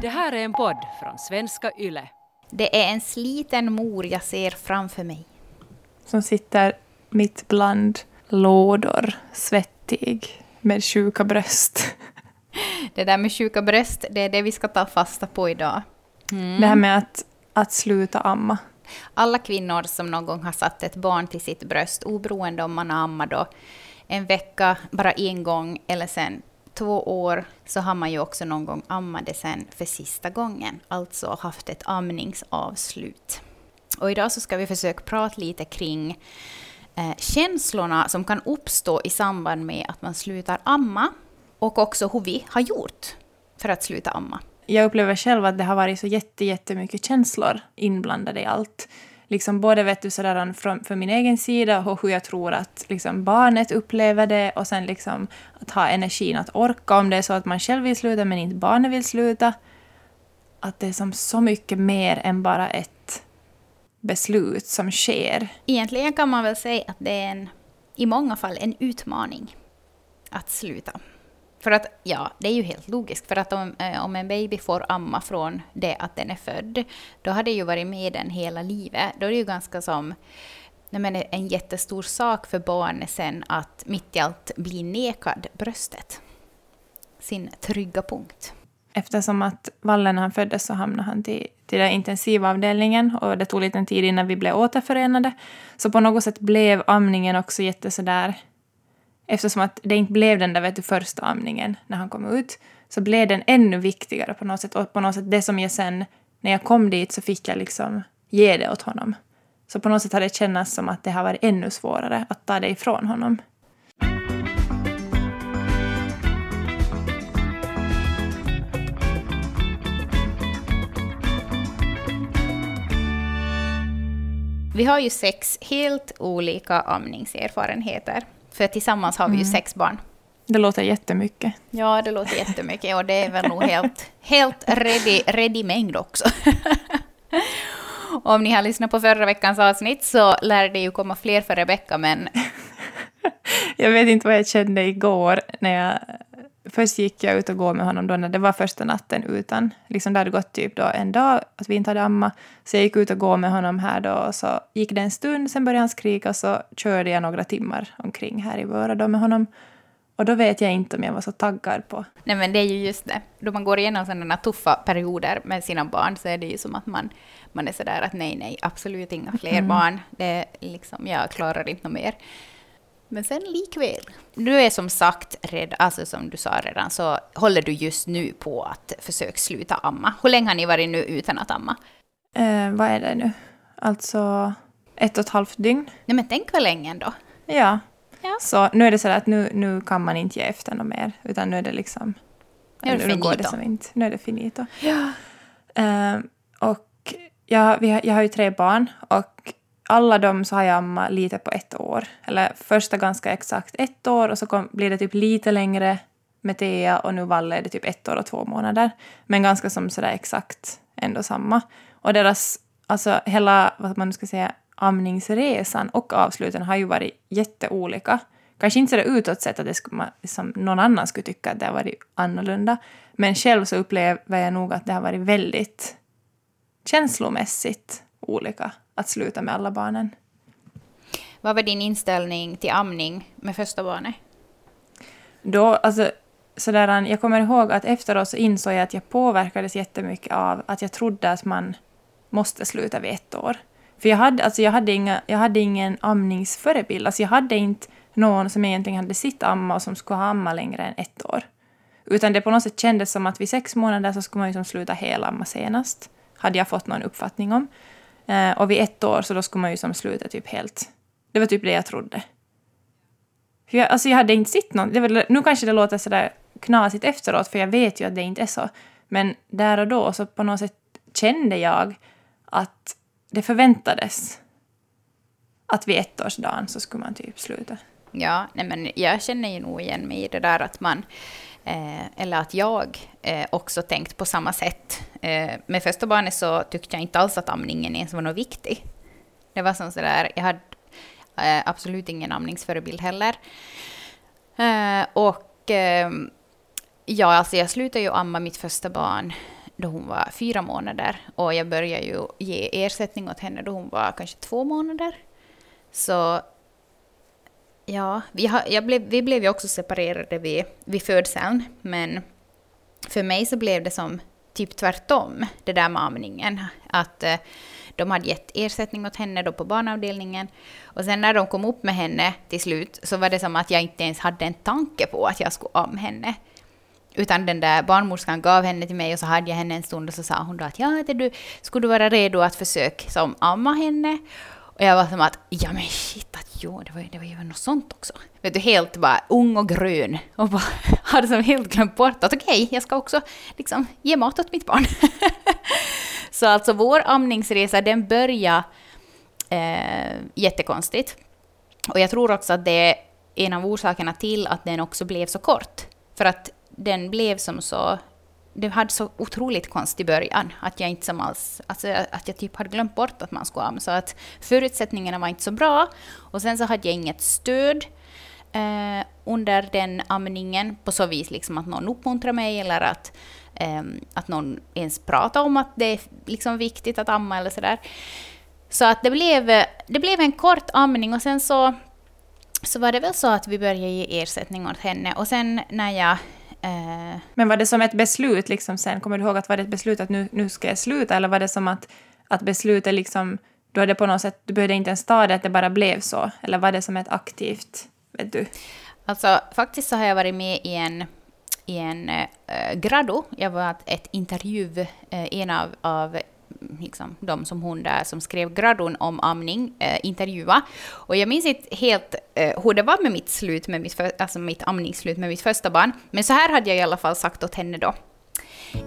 Det här är en podd från svenska YLE. Det är en sliten mor jag ser framför mig. Som sitter mitt bland lådor, svettig, med sjuka bröst. Det där med sjuka bröst, det är det vi ska ta fasta på idag. Mm. Det här med att, att sluta amma. Alla kvinnor som någon gång har satt ett barn till sitt bröst, oberoende om man har ammat då en vecka, bara en gång, eller sen två år, så har man ju också någon gång ammade sen för sista gången, alltså haft ett amningsavslut. Och idag så ska vi försöka prata lite kring eh, känslorna som kan uppstå i samband med att man slutar amma, och också hur vi har gjort för att sluta amma. Jag upplever själv att det har varit så jätte, jättemycket känslor inblandade i allt. Liksom både vet du, sådär från, för min egen sida och hur jag tror att liksom, barnet upplever det och sen liksom, att ha energin att orka om det är så att man själv vill sluta men inte barnet vill sluta. Att det är som så mycket mer än bara ett beslut som sker. Egentligen kan man väl säga att det är en, i många fall en utmaning att sluta. För att, ja, det är ju helt logiskt. För att om, eh, om en baby får amma från det att den är född, då har det ju varit med den hela livet. Då är det ju ganska som nej men en jättestor sak för barnet sen att mitt i allt bli nekad bröstet. Sin trygga punkt. Eftersom att Valle när han föddes så hamnade han till, till den intensivavdelningen och det tog lite tid innan vi blev återförenade. Så på något sätt blev amningen också jätte sådär eftersom att det inte blev den där vet du, första amningen när han kom ut, så blev den ännu viktigare på något sätt. Och på något sätt det som jag sen, när jag kom dit så fick jag liksom ge det åt honom. Så på något sätt har det känts som att det har varit ännu svårare att ta det ifrån honom. Vi har ju sex helt olika amningserfarenheter. För tillsammans har vi ju mm. sex barn. Det låter jättemycket. Ja, det låter jättemycket och det är väl nog helt, helt ready, ready mängd också. Om ni har lyssnat på förra veckans avsnitt så lär det ju komma fler för Rebecka, men... jag vet inte vad jag kände igår när jag... Först gick jag ut och gå med honom då när det var första natten utan... Liksom det hade gått typ då en dag att vi inte hade amma. Så jag gick ut och gå med honom här då och så gick det en stund, sen började han skrika och så körde jag några timmar omkring här i Vöra då med honom. Och då vet jag inte om jag var så taggad på. Nej men det är ju just det. Då man går igenom sådana tuffa perioder med sina barn så är det ju som att man, man är sådär att nej, nej, absolut inga fler mm. barn. Det liksom, jag klarar inte mer. Men sen likväl. Du är som sagt rädd, alltså som du sa redan, så håller du just nu på att försöka sluta amma. Hur länge har ni varit nu utan att amma? Eh, vad är det nu? Alltså ett och ett halvt dygn. Nej men tänk vad länge ändå. Ja, Ja. Så nu är det så att nu, nu kan man inte ge efter något mer, utan nu är det liksom... Nu, är det nu går det som inte. Nu är det finito. Ja. Uh, och jag, vi har, jag har ju tre barn och alla de så har jag ammat lite på ett år. Eller första ganska exakt ett år och så kom, blir det typ lite längre med Thea och nu Valle är det typ ett år och två månader. Men ganska som sådär exakt ändå samma. Och deras, alltså hela, vad man ska säga, amningsresan och avsluten har ju varit jätteolika. Kanske inte så utåt sett att det skulle, liksom, någon annan skulle tycka att det har varit annorlunda. Men själv så upplever jag nog att det har varit väldigt känslomässigt olika att sluta med alla barnen. Vad var din inställning till amning med första barnet? Då, alltså, sådär, jag kommer ihåg att efteråt så insåg jag att jag påverkades jättemycket av att jag trodde att man måste sluta vid ett år. För jag hade, alltså jag hade, inga, jag hade ingen amningsförebild. Alltså jag hade inte någon som egentligen hade sitt amma och som skulle ha amma längre än ett år. Utan det på något sätt kändes som att vid sex månader så skulle man ju sluta helamma senast. Hade jag fått någon uppfattning om. Eh, och vid ett år så då skulle man ju som sluta typ helt. Det var typ det jag trodde. För jag, alltså jag hade inte sett någon. Var, nu kanske det låter sådär knasigt efteråt för jag vet ju att det inte är så. Men där och då så på något sätt kände jag att det förväntades att vid ettårsdagen så skulle man typ sluta. Ja, nej men jag känner ju nog igen mig i det där att man, eh, eller att jag eh, också tänkt på samma sätt. Eh, med första barnet så tyckte jag inte alls att amningen ens var något viktig. Det var som sådär, jag hade eh, absolut ingen amningsförebild heller. Eh, och eh, ja, alltså jag slutade ju amma mitt första barn då hon var fyra månader. Och jag började ju ge ersättning åt henne då hon var kanske två månader. Så ja, vi, har, jag blev, vi blev ju också separerade vid, vid födseln. Men för mig så blev det som typ tvärtom, det där med amningen. Att eh, de hade gett ersättning åt henne då på barnavdelningen. Och sen när de kom upp med henne till slut så var det som att jag inte ens hade en tanke på att jag skulle amma henne. Utan den där barnmorskan gav henne till mig och så hade jag henne en stund och så sa hon då att ja, det du, skulle du vara redo att försöka som amma henne? Och jag var som att ja men shit, att jo, det var, det var ju något sånt också. Vet du, helt bara ung och grön och bara hade som helt glömt bort att okej, okay, jag ska också liksom ge mat åt mitt barn. så alltså vår amningsresa den började eh, jättekonstigt. Och jag tror också att det är en av orsakerna till att den också blev så kort. För att den blev som så... Det hade så otroligt konstig början, att jag inte som alls... Alltså att jag typ hade glömt bort att man skulle amma. Så att förutsättningarna var inte så bra. Och sen så hade jag inget stöd eh, under den amningen, på så vis liksom att någon uppmuntrar mig eller att, eh, att någon ens pratar om att det är liksom viktigt att amma eller sådär. Så att det blev, det blev en kort amning och sen så, så var det väl så att vi började ge ersättning åt henne. Och sen när jag Eh. Men var det som ett beslut liksom sen? Kommer du ihåg att var det ett beslut att nu, nu ska jag sluta? Eller var det som att, att beslutet liksom... Du hade på något sätt... Du behövde inte ens ta det, att det bara blev så? Eller var det som ett aktivt... Vet du? Alltså, faktiskt så har jag varit med i en i en eh, grado. Jag var ett intervju, eh, en av, av liksom, de som hon där som skrev gradon om amning eh, intervjua. Och jag minns inte helt eh, hur det var med mitt slut, med mitt, för, alltså mitt amningsslut med mitt första barn. Men så här hade jag i alla fall sagt åt henne då.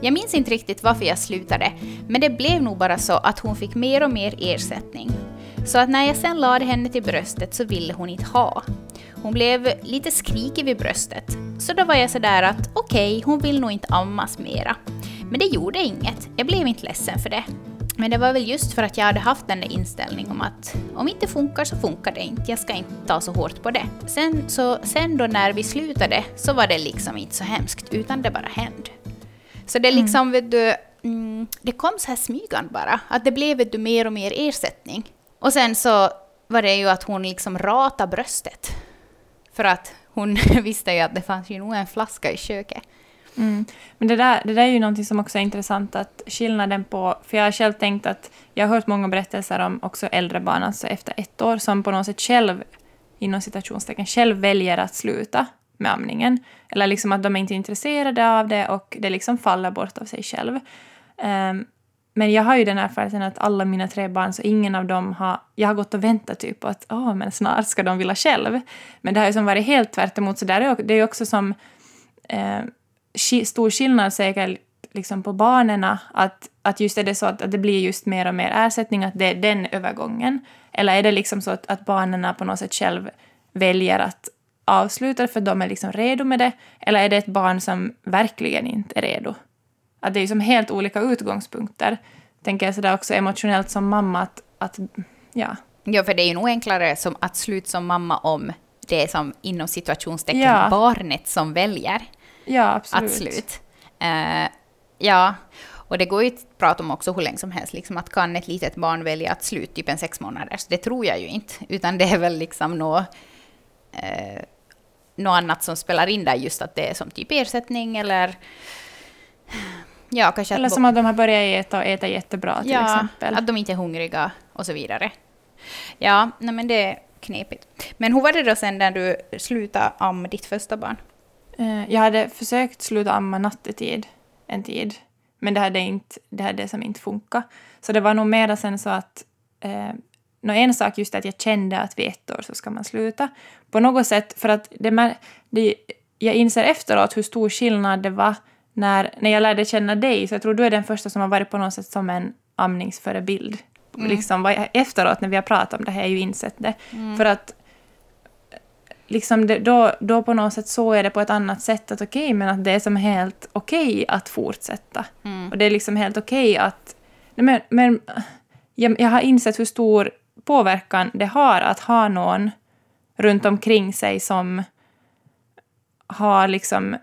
Jag minns inte riktigt varför jag slutade, men det blev nog bara så att hon fick mer och mer ersättning. Så att när jag sen lade henne till bröstet så ville hon inte ha. Hon blev lite skrikig vid bröstet. Så då var jag sådär att okej, okay, hon vill nog inte ammas mera. Men det gjorde inget, jag blev inte ledsen för det. Men det var väl just för att jag hade haft den där inställningen om att om inte funkar så funkar det inte, jag ska inte ta så hårt på det. Sen, så, sen då när vi slutade så var det liksom inte så hemskt, utan det bara hände. Så det mm. liksom, mm. vet du, mm, det kom så här smygande bara, att det blev vet du, mer och mer ersättning. Och sen så var det ju att hon liksom rata bröstet. För att hon visste ju att det fanns ju nog en flaska i köket. Mm. Men det där, det där är ju någonting som också är intressant, att skillnaden på... För jag har själv tänkt att... Jag har hört många berättelser om också äldre barn, alltså efter ett år, som på något sätt själv, inom citationstecken, själv väljer att sluta med amningen. Eller liksom att de är inte intresserade av det och det liksom faller bort av sig själv. Um, men jag har ju den erfarenheten att alla mina tre barn, så ingen av dem har... Jag har gått och väntat typ på att åh, men snart ska de vilja själv. Men det har ju som varit helt tvärt emot. Så där är det är ju också som... Eh, stor skillnad säkert liksom på barnen, att, att just är det så att, att det blir just mer och mer ersättning, att det är den övergången? Eller är det liksom så att, att barnen på något sätt själv väljer att avsluta för de är liksom redo med det? Eller är det ett barn som verkligen inte är redo? Att det är som helt olika utgångspunkter. Tänker jag sådär också emotionellt som mamma att, att ja. Ja, för det är ju nog enklare som att sluta som mamma om det är som inom situationstecken ja. barnet som väljer ja, absolut. att slut. Uh, ja, och det går ju att prata om också hur länge som helst, liksom att kan ett litet barn välja att sluta typ en sex månader? Det tror jag ju inte, utan det är väl liksom något, uh, något annat som spelar in där, just att det är som typ ersättning eller Ja, kanske Eller som att de har börjat äta och äta jättebra till ja, exempel. att de inte är hungriga och så vidare. Ja, nej men det är knepigt. Men hur var det då sen när du slutade amma ditt första barn? Eh, jag hade försökt sluta amma nattetid en tid, men det hade, inte, det hade som inte funkat. Så det var nog mer sen så att eh, en sak just att jag kände att vid ett år så ska man sluta. På något sätt, för att det, det, jag inser efteråt hur stor skillnad det var när, när jag lärde känna dig, så jag tror du är den första som har varit på något sätt som en amningsförebild. Mm. Liksom, efteråt när vi har pratat om det här, har jag ju insett det. Mm. För att liksom det, då, då på något sätt så är det på ett annat sätt att okej, okay, men att det är som helt okej okay att fortsätta. Mm. Och det är liksom helt okej okay att... Men men jag, jag har insett hur stor påverkan det har att ha någon runt omkring sig som har liksom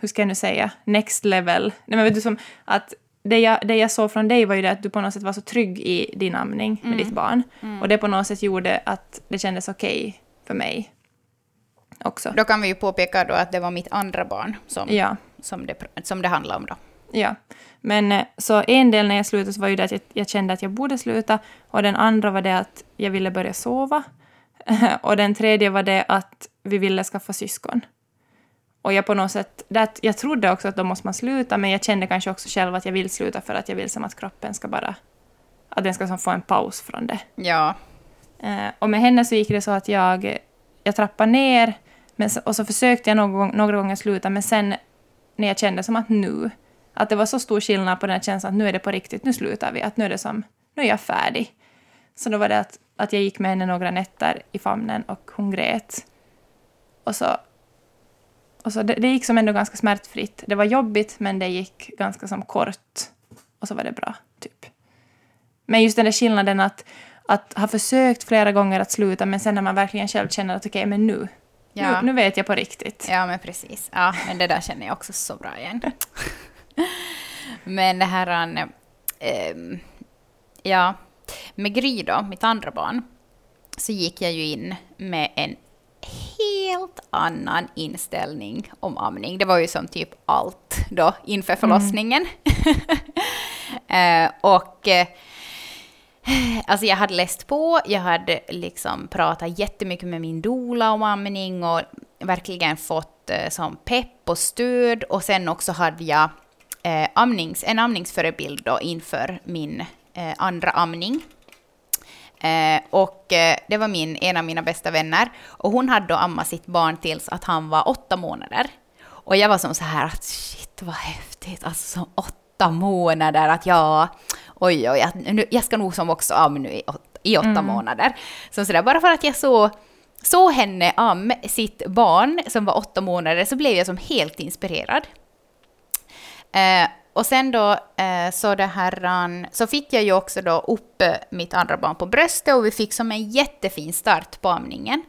hur ska jag nu säga, next level. Nej, men vet du, som att, det jag, det jag såg från dig var ju det att du på något sätt var så trygg i din amning med ditt barn. Och det på något sätt gjorde att det kändes okej för mig också. Då kan vi ju påpeka då att det var mitt andra barn som, Ja. som, det, som det handlar om då. Ja. Men eh, så en del när jag slutade så var ju det att jag, jag kände att jag borde sluta och den andra var det att jag ville börja sova. och den tredje var det att vi ville skaffa syskon. Och jag på något sätt, det, jag trodde också att då måste man sluta, men jag kände kanske också själv att jag vill sluta för att jag vill som att kroppen ska bara, att den ska som få en paus från det. Ja. Eh, och med henne så gick det så att jag, jag trappade ner men, och så försökte jag någon några gånger sluta, men sen när jag kände som att nu, att det var så stor skillnad på den här känslan att nu är det på riktigt, nu slutar vi, att nu är det som, nu är jag färdig. Så då var det att, att jag gick med henne några nätter i famnen och hon grät. Och så, och så det, det gick som ändå ganska smärtfritt. Det var jobbigt, men det gick ganska som kort. Och så var det bra, typ. Men just den där skillnaden att, att ha försökt flera gånger att sluta, men sen när man verkligen själv känner att okej, men nu, Ja. nu, nu vet jag på riktigt. Ja, men precis. Ja, men det där känner jag också så bra igen. men det här... ehm, ja, med Gry då, mitt andra barn, så gick jag ju in med en helt annan inställning om amning. Det var ju som typ allt då inför förlossningen. eh, och... Alltså jag hade läst på, jag hade liksom pratat jättemycket med min doula om amning och verkligen fått eh, som pepp och stöd. Och sen också hade jag eh, amnings, en amningsförebild då inför min eh, andra amning. Eh, och eh, det var min, en av mina bästa vänner. Och hon hade då ammat sitt barn tills att han var åtta månader. Och jag var som så här att shit vad häftigt, alltså som åtta månader att jag, oj oj, att nu, jag ska nog som också amma nu i, i åtta månader. Så sådär, bara för att jag såg såg henne am sitt barn som var åtta månader så blev jag som helt inspirerad. Eh, och sen då eh, så, det här, um, så fick jag ju också då upp mitt andra barn på bröstet och vi fick som en jättefin start på amningen.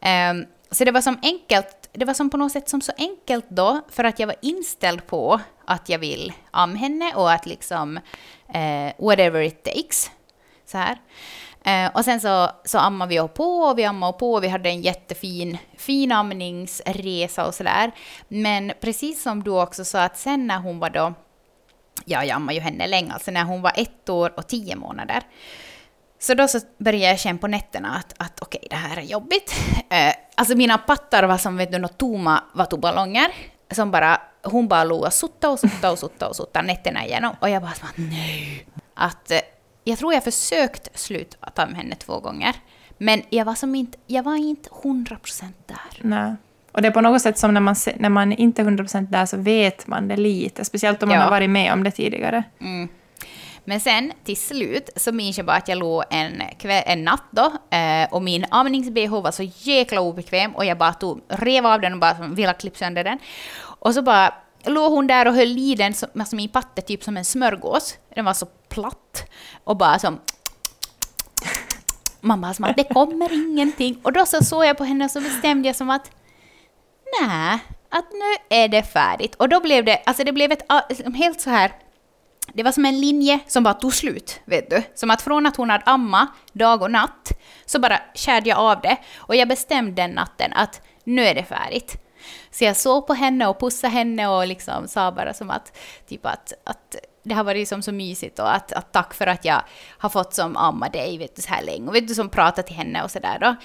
Eh, så det var som enkelt, det var som på något sätt som så enkelt då för att jag var inställd på att jag vill amma henne och att liksom eh, whatever it takes. Så här. Eh, och sen så, så ammade vi och på och vi ammade och på och vi hade en jättefin fin amningsresa och sådär. Men precis som du också sa att sen när hon var då, ja jag ammade ju henne länge, alltså när hon var ett år och tio månader. Så då så började jag känna på nätterna att, att okej, det här är jobbigt. Eh, alltså mina pattar var som vet du, några tomma vattuballonger. Som bara, hon bara låg och sutta och sutta och sutta och sutta nätterna igenom. Och jag bara så, nej. Att eh, jag tror jag försökt sluta ta med henne två gånger. Men jag var som inte, jag var inte hundra procent där. Nej. Och det är på något sätt som när man, när man inte är 100% där så vet man det lite, speciellt om man Ja. har varit med om det tidigare. Mm. Men sen till slut så minns jag bara att jag låg en, en natt då eh, och min amnings-bh var så jäkla obekväm och jag bara tog, rev av den och bara ville klippa sönder den. Och så bara låg hon där och höll i den, som, alltså min patte typ som en smörgås. Den var så platt och bara som Mamma bara som att det kommer ingenting. Och då så såg jag på henne och så bestämde jag som att nej, att nu är det färdigt. Och då blev det, alltså det blev ett helt så här, det var som en linje som bara tog slut, vet du. Som att från att hon hade amma dag och natt, så bara kärde jag av det. Och jag bestämde den natten att nu är det färdigt. Så jag såg på henne och pussade henne och liksom sa bara som att, typ att, att det har varit liksom så mysigt och att, att tack för att jag har fått som amma dig vet du, så här länge. Och vet du, som pratade till henne och sådär då.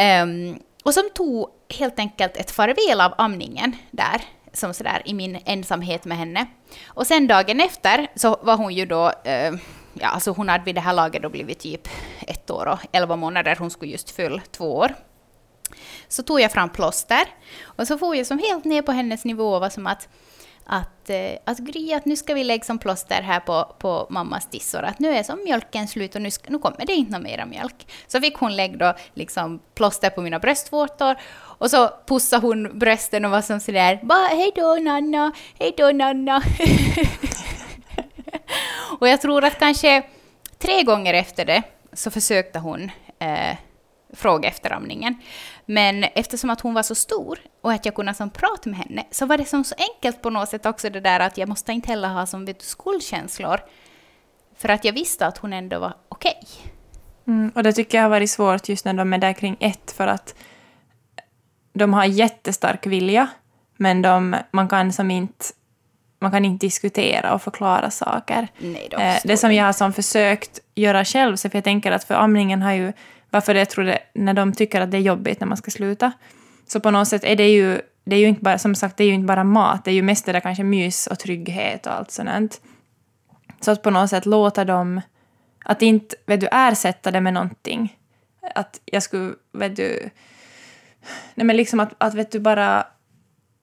Um, och som tog helt enkelt ett farväl av amningen där, som sådär i min ensamhet med henne. Och sen dagen efter så var hon ju då, eh, ja alltså hon hade vid det här laget då blivit typ ett år och elva månader, hon skulle just fylla två år. Så tog jag fram plåster och så får jag som helt ner på hennes nivå var som att att, eh, att Gry, att nu ska vi lägga som plåster här på, på mammas tissor, att nu är som mjölken slut och nu, ska, nu kommer det inte mera mjölk. Så fick hon lägga då liksom plåster på mina bröstvårtor och så pussade hon brösten och var som sådär, bara hej då Nanna, hej då Nanna. och jag tror att kanske tre gånger efter det så försökte hon eh, fråga efter amningen. Men eftersom att hon var så stor och att jag kunde som prata med henne så var det som så enkelt på något sätt också det där att jag måste inte heller ha som vet du, skuldkänslor. För att jag visste att hon ändå var okej. Okay. Mm, och det tycker jag har varit svårt just när de är där kring ett för att de har jättestark vilja men de, man kan som inte man kan inte diskutera och förklara saker. Nej, eh, det som jag har som försökt göra själv, så för jag tänker att för amningen har ju, varför jag tror det, när de tycker att det är jobbigt när man ska sluta, så på något sätt är det ju, det är ju inte bara, som sagt, det är ju inte bara mat, det är ju mest det där kanske mys och trygghet och allt sånt. Så att på något sätt låta dem, att inte, vet du, ersätta det med någonting. Att jag skulle, vet du, nej men liksom att, att vet du, bara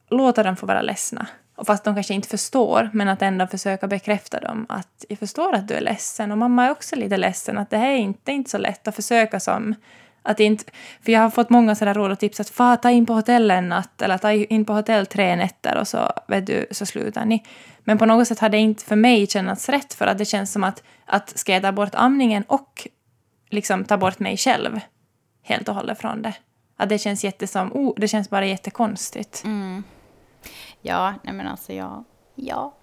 låta dem få vara ledsna. Och fast de kanske inte förstår, men att ändå försöka bekräfta dem att jag förstår att du är ledsen och mamma är också lite ledsen, att det här är inte, inte så lätt att försöka som att inte, för jag har fått många sådana råd och tips att Fa, ta in på hotell en natt eller ta in på hotell tre nätter och så, vet du, så slutar ni. Men på något sätt har det inte för mig känts rätt för att det känns som att, att ska jag ta bort amningen och liksom ta bort mig själv helt och hållet från det. Att det känns jättesom, oh, det känns bara jättekonstigt. Mm. Ja, nej men alltså ja. Ja.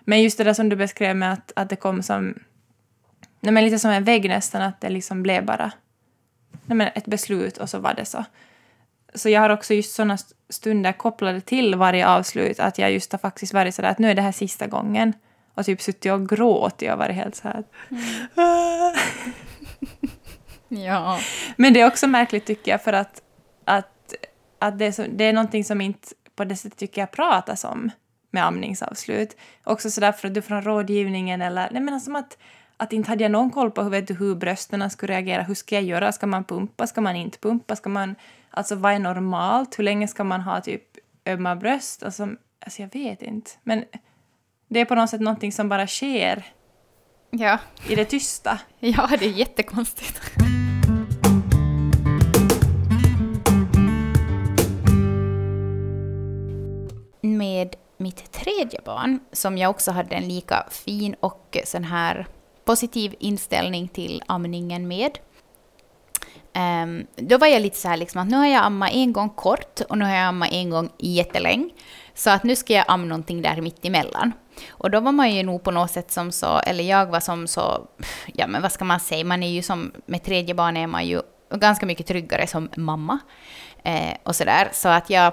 Men just det där som du beskrev med att, att det kom som... Nej men lite som en vägg nästan, att det liksom blev bara nej men ett beslut och så var det så. Så jag har också just sådana stunder kopplade till varje avslut, att jag just har faktiskt varit sådär att nu är det här sista gången. Och typ suttit och gråtit och varit helt så här. Mm. ja. Men det är också märkligt tycker jag för att, att, att det, är så, det är någonting som inte på det sättet tycker jag pratas om med amningsavslut. Också sådär för att du från rådgivningen eller nej men som att att inte hade jag någon koll på hur, vet du, hur brösten skulle reagera. Hur ska jag göra? Ska man pumpa? Ska man inte pumpa? Ska man, alltså vad är normalt? Hur länge ska man ha typ ömma bröst? Alltså, alltså jag vet inte. Men det är på något sätt någonting som bara sker ja. i det tysta. Ja, det är jättekonstigt. Med mitt tredje barn, som jag också hade en lika fin och sån här positiv inställning till amningen med. Um, då var jag lite så här liksom att nu har jag ammat en gång kort och nu har jag ammat en gång jättelänge. Så att nu ska jag amma någonting där mitt emellan. Och då var man ju nog på något sätt som så, eller jag var som så, ja men vad ska man säga, man är ju som, med tredje barn är man ju ganska mycket tryggare som mamma. Eh, och sådär, så att jag,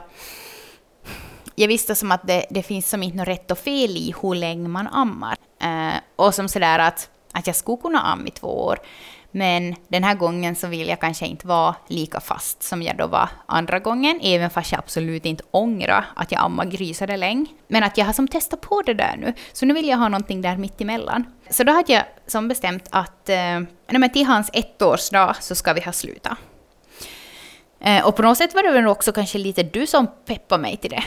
jag visste som att det, det finns som inte något rätt och fel i hur länge man ammar. Eh, och som sådär att att jag skulle kunna amma i två år. Men den här gången så vill jag kanske inte vara lika fast som jag då var andra gången, även fast jag absolut inte ångrar att jag ammade grisade länge. Men att jag har som testat på det där nu, så nu vill jag ha någonting där mitt emellan. Så då hade jag som bestämt att eh, till hans ettårsdag så ska vi ha slutat. Eh, och på något sätt var det väl också kanske lite du som peppade mig till det.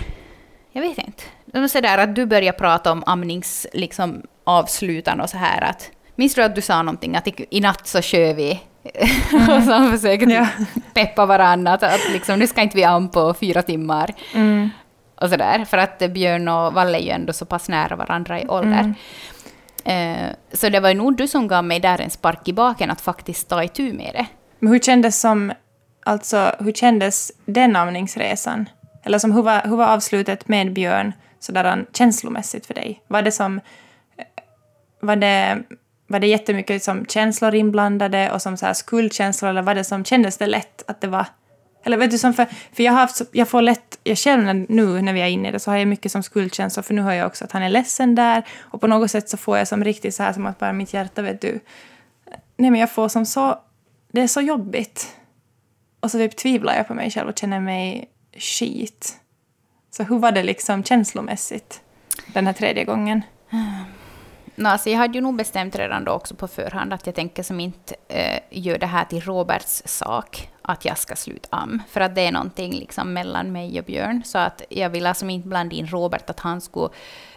Jag vet inte. Var sådär att du började prata om amnings, liksom, avslutan och så här att Minns du att du sa någonting att i, i natt så kör vi? Mm. och så försöker ja. peppa varandra att, att liksom, nu ska inte vi an på fyra timmar. Mm. Och sådär, för att Björn och Valle är ju ändå så pass nära varandra i ålder. Mm. Uh, så det var ju nog du som gav mig där en spark i baken att faktiskt ta itu med det. Men hur kändes som, alltså hur kändes den amningsresan? Eller som, hur, var, hur var avslutet med Björn sådär eh, känslomässigt för dig? Var det som, eh, var det var det jättemycket som känslor inblandade och som så här skuldkänslor eller var det som kändes det lätt att det var eller vet du, som för, för jag har haft, jag får lätt, jag känner nu när vi är inne i det så har jag mycket som skuldkänslor för nu hör jag också att han är ledsen där och på något sätt så får jag som riktigt så här som att bara mitt hjärta vet du, nej men jag får som så, det är så jobbigt. Och så typ tvivlar jag på mig själv och känner mig skit. Så hur var det liksom känslomässigt den här tredje gången? No, alltså jag hade ju nog bestämt redan då också på förhand att jag tänker som inte eh, gör det här till Roberts sak att jag ska sluta am. För att det är någonting liksom mellan mig och Björn. Så att jag vill alltså inte blanda in Robert att han skulle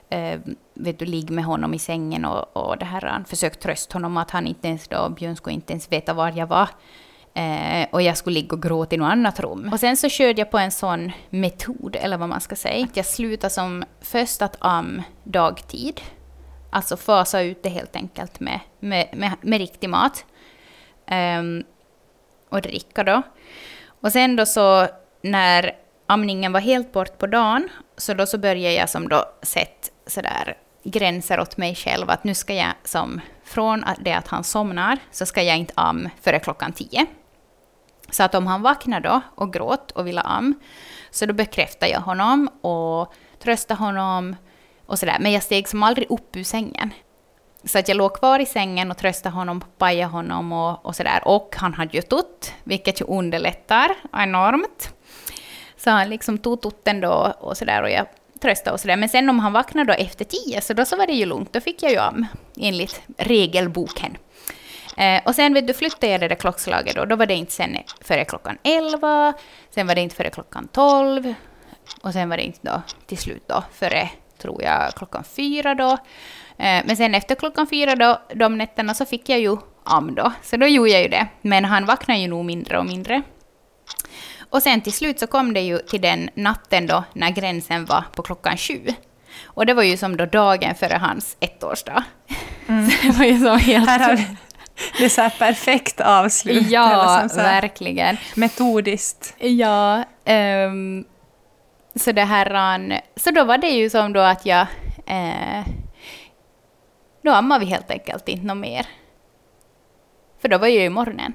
eh, vet du, ligga med honom i sängen och, och det här. Han försökt trösta honom att han inte ens då, Björn skulle inte ens veta var jag var. Eh, och jag skulle ligga och gråta i något annat rum. Och sen så körde jag på en sån metod, eller vad man ska säga. Att jag slutade som först att am dagtid. Alltså fasa ut det helt enkelt med, med, med, med riktig mat. Um, och dricka då. Och sen då så när amningen var helt bort på dagen, så då så började jag som då sett sådär gränser åt mig själv, att nu ska jag som från det att han somnar, så ska jag inte am före klockan tio. Så att om han vaknar då och gråt och vill ha am, så då bekräftar jag honom och tröstar honom och sådär. Men jag steg som aldrig upp ur sängen. Så att jag låg kvar i sängen och tröstade honom, pajade honom och, och sådär. Och han hade ju tutt, vilket ju underlättar enormt. Så han liksom tog tutten då och sådär och jag tröstade och sådär. Men sen om han vaknade då efter tio, så då så var det ju lugnt. Då fick jag ju am, enligt regelboken. Eh, och sen vet du, flyttade jag det där klockslaget då. Då var det inte sen före klockan elva, sen var det inte före klockan tolv, och sen var det inte då till slut då före, tror jag, klockan fyra då. Eh, men sen efter klockan fyra då, de nätterna, så fick jag ju am då. Så då gjorde jag ju det. Men han vaknade ju nog mindre och mindre. Och sen till slut så kom det ju till den natten då när gränsen var på klockan sju. Och det var ju som då dagen före hans ettårsdag. Mm. Så det var ju så helt... Här har vi, det är så här perfekt avslut. Ja, verkligen. Metodiskt. Ja. Um, så det här... Så då var det ju som då att jag... Eh, då ammade vi helt enkelt inte något mer. För då var ju i morgonen.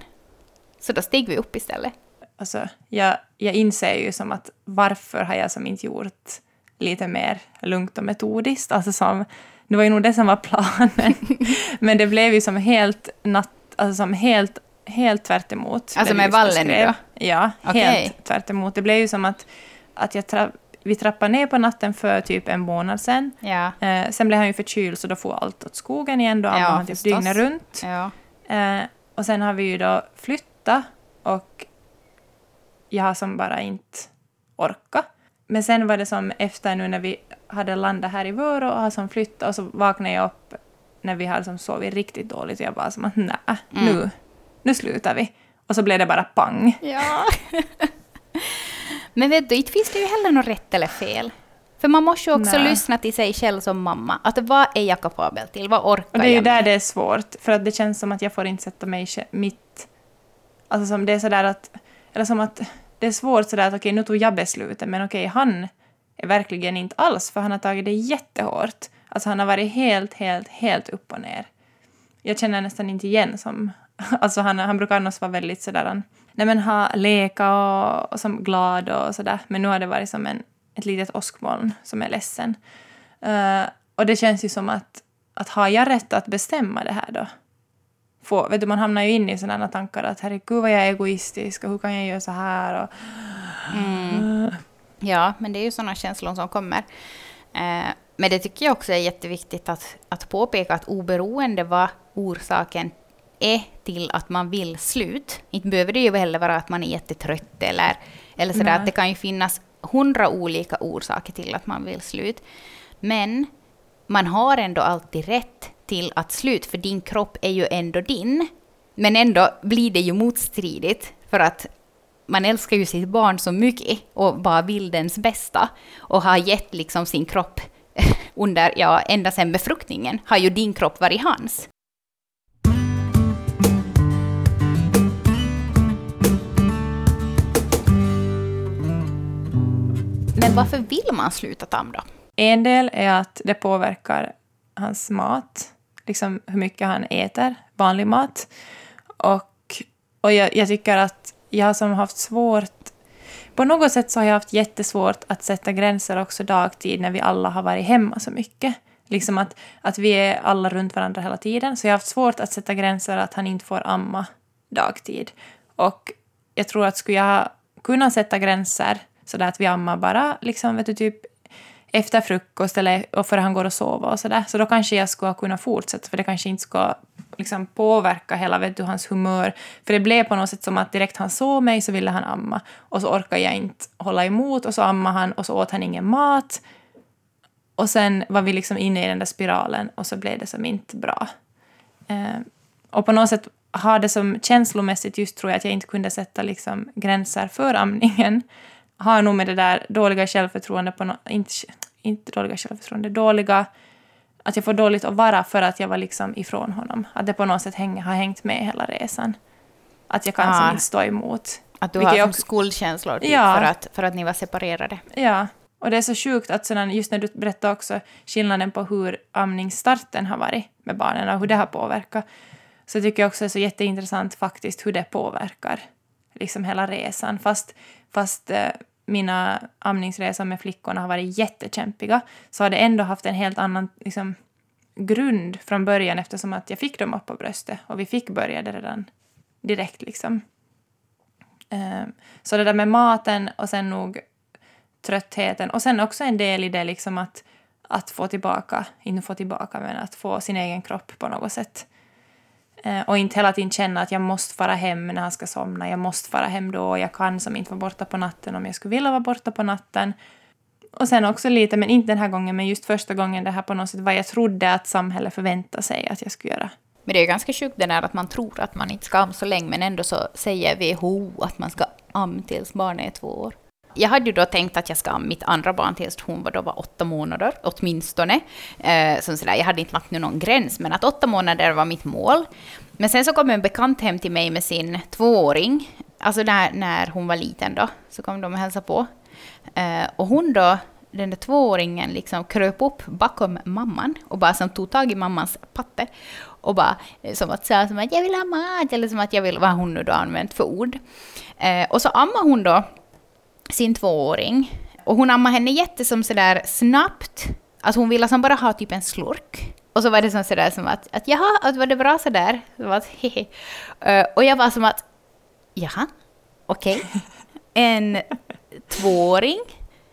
Så då steg vi upp istället. Alltså, jag, jag inser ju som att varför har jag som inte gjort lite mer lugnt och metodiskt? Alltså som, det var ju nog det som var planen. Men det blev ju som helt natt, alltså som helt, helt tvärt emot. Alltså med vallen då? Ja, okay. helt tvärt emot. Det blev ju som att, att jag tra vi trappade ner på natten för typ en månad sedan. Ja. Eh, sen blev han ju förkyld så då får allt åt skogen igen. Då ja, han typ dygnet runt. Ja. Eh, och sen har vi ju då flyttat och jag har som bara inte orkat. Men sen var det som efter nu när vi hade landat här i Vörå och har som flyttat och så vaknade jag upp när vi hade som sovit riktigt dåligt och jag bara som att nej, mm. nu, nu slutar vi. Och så blev det bara pang. Ja. Men vet du, inte finns det ju heller något rätt eller fel. För man måste ju också Nej. lyssna till sig själv som mamma. Att vad är jag kapabel till? Vad orkar jag Och det är ju där det är svårt. För att det känns som att jag får inte sätta mig mitt... Alltså som det är sådär att... Eller som att det är svårt sådär att okej, nu tog jag beslutet, men okej, han verkligen inte alls, för han har tagit det jättehårt. Alltså han har varit helt, helt, helt upp och ner. Jag känner nästan inte igen som... Alltså han, han brukar annars vara väldigt sådär nej men ha leka och, och som glad och sådär. Men nu har det varit som en, ett litet åskmoln som är ledsen. Uh, och det känns ju som att, att har jag rätt att bestämma det här då? Få, vet du, man hamnar ju in i sådana tankar att herregud vad jag är egoistisk och hur kan jag göra så här? Och, mm. Ja, men det är ju sådana känslor som kommer. Uh, men det tycker jag också är jätteviktigt att, att påpeka att oberoende vad orsaken är till att man vill slut. Inte behöver det ju heller vara att man är jättetrött eller, eller sådär. Att det kan ju finnas hundra olika orsaker till att man vill slut. Men man har ändå alltid rätt till att slut, för din kropp är ju ändå din. Men ändå blir det ju motstridigt, för att man älskar ju sitt barn så mycket och bara vill dens bästa och har gett liksom sin kropp under, ja, ända sedan befruktningen har ju din kropp varit hans. Men varför vill man sluta tam då? En del är att det påverkar hans mat, liksom hur mycket han äter, vanlig mat. Och, och jag, jag tycker att jag har som haft svårt på något sätt så har jag haft jättesvårt att sätta gränser också dagtid när vi alla har varit hemma så mycket. Liksom att, att vi är alla runt varandra hela tiden. Så jag har haft svårt att sätta gränser att han inte får amma dagtid. Och jag tror att skulle jag kunna sätta gränser sådär att vi ammar bara liksom, vet du, typ efter frukost eller och före han går och sover och sådär. Så då kanske jag skulle kunna fortsätta för det kanske inte ska liksom påverka hela vet du, hans humör. För det blev på något sätt som att direkt han såg mig så ville han amma och så orkade jag inte hålla emot och så ammade han och så åt han ingen mat. Och sen var vi liksom inne i den där spiralen och så blev det som inte bra. Eh, och på något sätt har det som känslomässigt just tror jag att jag inte kunde sätta liksom gränser för amningen har nog med det där dåliga självförtroende på no, inte, inte dåliga självförtroende, dåliga att jag får dåligt att vara för att jag var liksom ifrån honom. Att det på något sätt häng, har hängt med hela resan. Att jag kan ja. inte stå emot. Att du har jag skuldkänslor typ, Ja. för, att, för att ni var separerade. Ja, och det är så sjukt att sedan, just när du berättade också skillnaden på hur amningsstarten har varit med barnen och hur det har påverkat, så tycker jag också det är så jätteintressant faktiskt hur det påverkar liksom hela resan. Fast, fast eh, mina amningsresor med flickorna har varit jättekämpiga så har det ändå haft en helt annan liksom, grund från början eftersom att jag fick dem upp på bröstet och vi fick börja det redan direkt. Liksom. Ehm, så det där med maten och sen nog tröttheten och sen också en del i det liksom att, att få tillbaka, inte få tillbaka men att få sin egen kropp på något sätt. Eh, och inte hela tiden känna att jag måste fara hem när han ska somna, jag måste fara hem då, jag kan som inte vara borta på natten om jag skulle vilja vara borta på natten. Och sen också lite, men inte den här gången, men just första gången det här på något sätt vad jag trodde att samhället förväntade sig att jag skulle göra. Men det är ganska sjukt det där att man tror att man inte ska amma så länge, men ändå så säger WHO att man ska amma tills barnet är två år. Jag hade ju då tänkt att jag ska ha mitt andra barn tills hon var, då var åtta månader, åtminstone. Eh, som sådär, jag hade inte lagt någon gräns, men att åtta månader var mitt mål. Men sen så kom en bekant hem till mig med sin tvååring, alltså när, när hon var liten då, så kom de och hälsade på. Eh, och hon då, den där tvååringen, liksom kröp upp bakom mamman och bara som tog tag i mammans patte och bara eh, som att säga som att jag vill ha mat, eller som att jag vill, vad hon nu då använt för ord. Eh, och så ammar hon då sin tvååring och hon ammar henne jättesom sådär snabbt, att hon ville som bara ha typ en slurk. Och så var det som sådär som att, att jaha, att var det bra sådär? Så var att, hehe. Eh, och jag var som att, jaha, okej. En tvååring?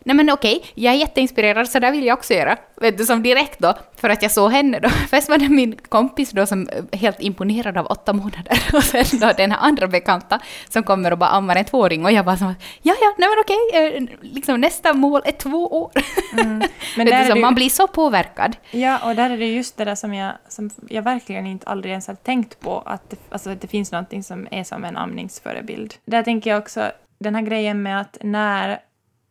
Nej men okej, jag är jätteinspirerad så där vill jag också göra. Vet du, som direkt då, för att jag såg henne då. Först var det min kompis då som eh, helt imponerad av åtta månader och sen då den här andra bekanta som kommer och bara ammar en tvååring och jag bara som ja ja, nej men okej, eh, liksom nästa mål är två år. Men Vet där du, ju- man blir så påverkad. Ja, och där är det just det där som jag, som jag verkligen inte aldrig ens har tänkt på, att det, alltså, att det finns någonting som är som en amningsförebild. Där tänker jag också, den här grejen med att när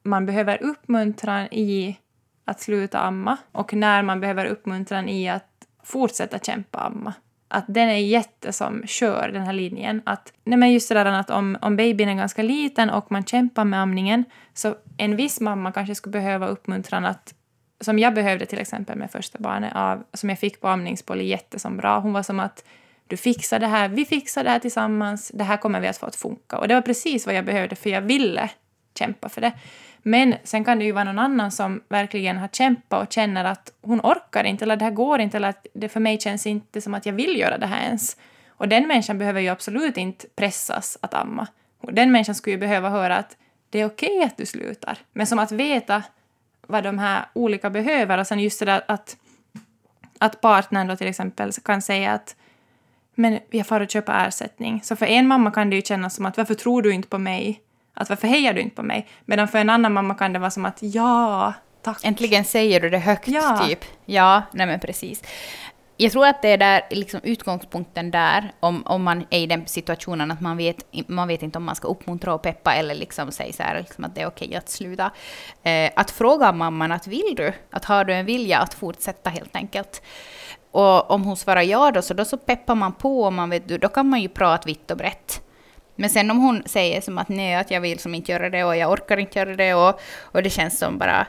man behöver uppmuntran i att sluta amma och när man behöver uppmuntran i att fortsätta kämpa amma. Att den är jätte som kör den här linjen. Att, nej men just det där att om, om babyn är ganska liten och man kämpar med amningen så en viss mamma kanske skulle behöva uppmuntran att som jag behövde till exempel med första barnet, av, som jag fick på amningspoly jätte som bra. Hon var som att du fixar det här, vi fixar det här tillsammans, det här kommer vi att få att funka. Och det var precis vad jag behövde för jag ville kämpa för det. Men sen kan det ju vara någon annan som verkligen har kämpat och känner att hon orkar inte eller det här går inte eller att det för mig känns inte som att jag vill göra det här ens. Och den människan behöver ju absolut inte pressas att amma. Och Den människan skulle ju behöva höra att det är okej att du slutar. Men som att veta vad de här olika behöver och sen just det där att, att partnern då till exempel kan säga att men jag får och köpa ersättning. Så för en mamma kan det ju kännas som att varför tror du inte på mig? Att varför hejar du inte på mig? Medan för en annan mamma kan det vara som att ja, tack. Äntligen säger du det högt, Ja. typ. Ja, nej men precis. Jag tror att det är där, liksom utgångspunkten där, om, om man är i den situationen att man vet, man vet inte om man ska uppmuntra och peppa eller liksom säga så här, liksom att det är okej att sluta. Eh, att fråga mamman att vill du? Att har du en vilja att fortsätta helt enkelt? Och om hon svarar ja då, så då så peppar man på och man vet, då kan man ju prata vitt och brett. Men sen om hon säger som att nej, att jag vill som inte göra det och jag orkar inte göra det och, och det känns som bara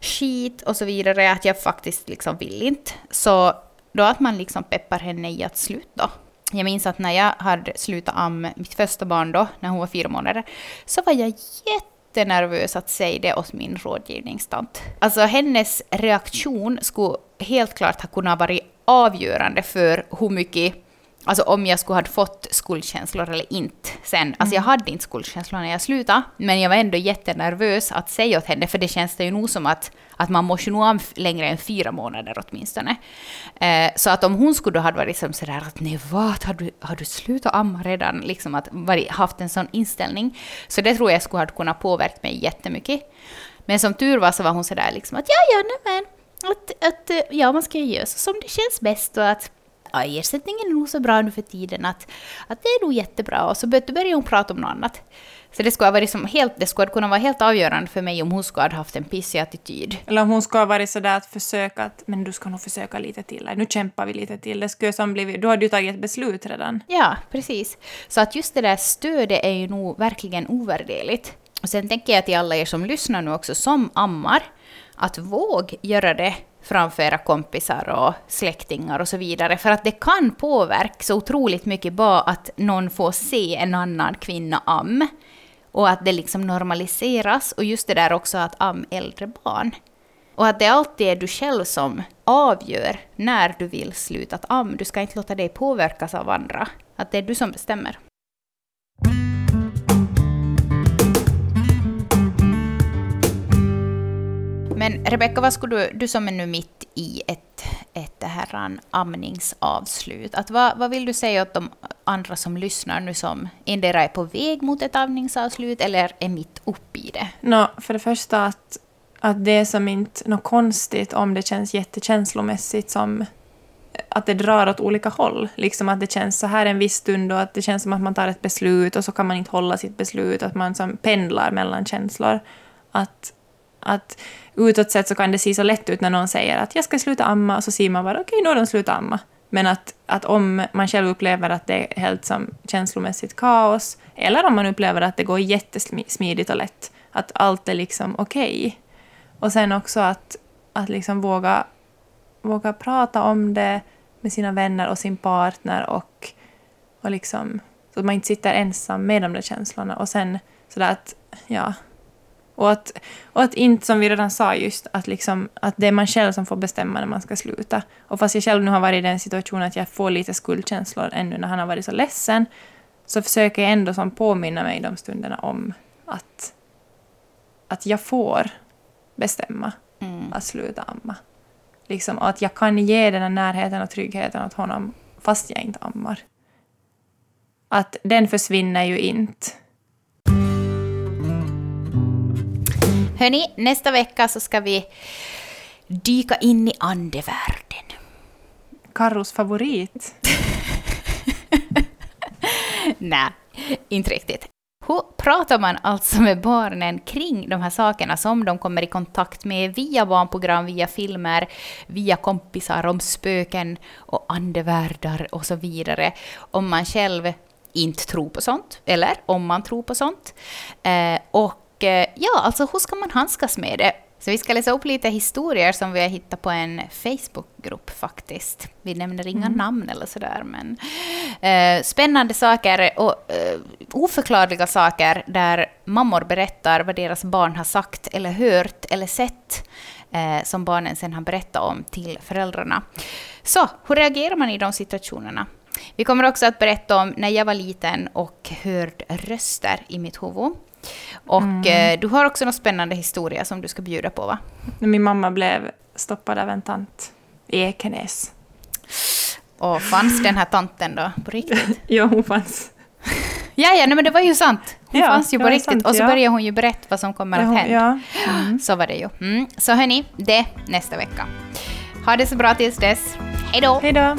skit och så vidare, att jag faktiskt liksom vill inte. Så då att man liksom peppar henne i att sluta. Jag minns att när jag hade slutat amma mitt första barn då, när hon var fyra månader, så var jag jättenervös att säga det åt min rådgivningstant. Alltså hennes reaktion skulle helt klart ha kunnat vara avgörande för hur mycket Alltså om jag skulle ha fått skuldkänslor eller inte sen. Alltså jag hade inte skuldkänslor när jag slutade, men jag var ändå jättenervös att säga åt henne, för det känns det ju nog som att, att man måste nog am längre än fyra månader åtminstone. Eh, så att om hon skulle ha varit liksom sådär att nej vad, har du, har du slutat amma redan? Liksom att varit, haft en sån inställning. Så det tror jag skulle ha kunnat påverka mig jättemycket. Men som tur var så var hon sådär liksom att ja, ja, nej men, att, att ja, man ska ju göra så som det känns bäst och att ah, ersättningen är nog så bra nu för tiden att, att det är nog jättebra. Och så började hon prata om något annat. Så det skulle, ha varit som helt, det skulle kunna vara helt avgörande för mig om hon skulle ha haft en pissig attityd. Eller om hon skulle ha varit sådär att försöka att men du ska nog försöka lite till. Nu kämpar vi lite till. Det skulle som blivit, du hade ju tagit ett beslut redan. Ja, precis. Så att just det där stödet är ju nog verkligen ovärderligt. Och sen tänker jag till alla er som lyssnar nu också som ammar, att våg göra det framför era kompisar och släktingar och så vidare. För att det kan påverka så otroligt mycket bara att någon får se en annan kvinna am. Och att det liksom normaliseras. Och just det där också att am äldre barn. Och att det alltid är du själv som avgör när du vill sluta att am. Du ska inte låta dig påverkas av andra. Att det är du som bestämmer. Men Rebecka, vad skulle du, du som är nu mitt i ett, ett här amningsavslut, att vad, vad vill du säga åt de andra som lyssnar nu som endera är på väg mot ett amningsavslut eller är mitt uppe i det? No, för det första att, att det är som inte något konstigt om det känns jättekänslomässigt som att det drar åt olika håll. Liksom att det känns så här en viss stund och att det känns som att man tar ett beslut och så kan man inte hålla sitt beslut. Att man som pendlar mellan känslor. Att, att utåt sett så kan det se så lätt ut när någon säger att jag ska sluta amma och så ser man bara okej, okay, nu har de slutat amma. Men att, att om man själv upplever att det är helt som känslomässigt kaos, eller om man upplever att det går jättesmidigt och lätt, att allt är liksom okej. Okay. Och sen också att, att liksom våga, våga prata om det med sina vänner och sin partner och, och liksom, så att man inte sitter ensam med de där känslorna. Och sen sådär att, ja, och att, och att inte, som vi redan sa, just att, liksom, att det är man själv som får bestämma när man ska sluta. Och fast jag själv nu har varit i den situationen att jag får lite skuldkänslor ännu när han har varit så ledsen, så försöker jag ändå som påminna mig de stunderna om att, att jag får bestämma mm. att sluta amma. Liksom, och att jag kan ge den här närheten och tryggheten åt honom fast jag inte ammar. Att den försvinner ju inte Hörni, nästa vecka så ska vi dyka in i andevärlden. Karros favorit? Nej, inte riktigt. Hur pratar man alltså med barnen kring de här sakerna som de kommer i kontakt med via barnprogram, via filmer, via kompisar om spöken och andevärldar och så vidare. Om man själv inte tror på sånt, eller om man tror på sånt. Eh, och Eh, ja, alltså hur ska man handskas med det? Så vi ska läsa upp lite historier som vi har hittat på en Facebookgrupp faktiskt. Vi nämner inga mm. namn eller sådär, men eh, spännande saker och eh, oförklarliga saker där mammor berättar vad deras barn har sagt eller hört eller sett eh, som barnen sen har berättat om till föräldrarna. Så, hur reagerar man i de situationerna? Vi kommer också att berätta om när jag var liten och hörde röster i mitt huvud. Och mm. eh, du har också någon spännande historia som du ska bjuda på va? Min mamma blev stoppad av en tant i Ekenäs. Och fanns den här tanten då på riktigt? ja, hon fanns. Ja, ja, nej, men det var ju sant. Hon ja, fanns ju på riktigt. Sant, och så ja. började hon ju berätta vad som kommer ja, att hända. Mm. Så var det ju. Mm. Så hörni, det nästa vecka. Ha det så bra tills dess. Hej då! Hej då!